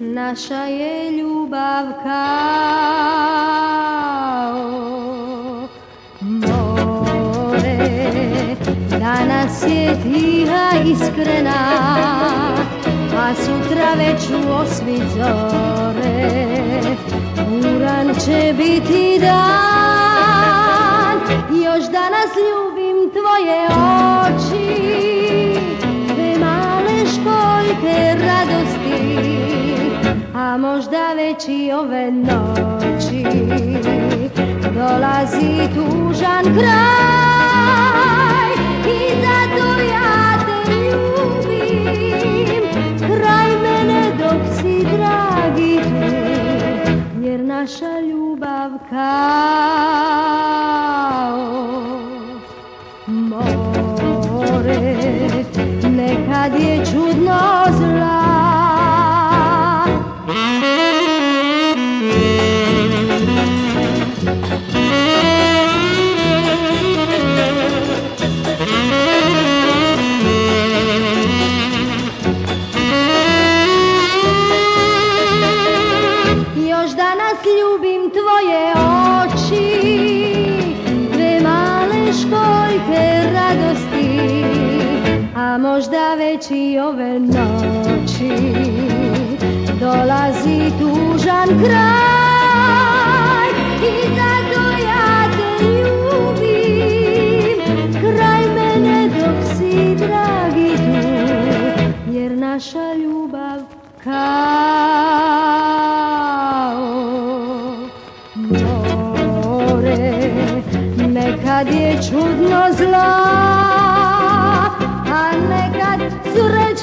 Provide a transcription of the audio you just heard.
Naša je ljubav kao more, danas je tiha iskrena sutra već u osmi zore Uran će biti dan, još danas ljubim tvoje oči Te male školjke radosti, a možda već i ove noći Dolazi tužan kraj naša ljubav kao more Nekad je čudno zlo moje oči male školjke radosti A možda već i ove noći Dolazi tužan kraj I zato ja te ljubim Kraj mene dok si dragi tu Jer naša ljubav kaj. kad je čudno zla, a nekad cure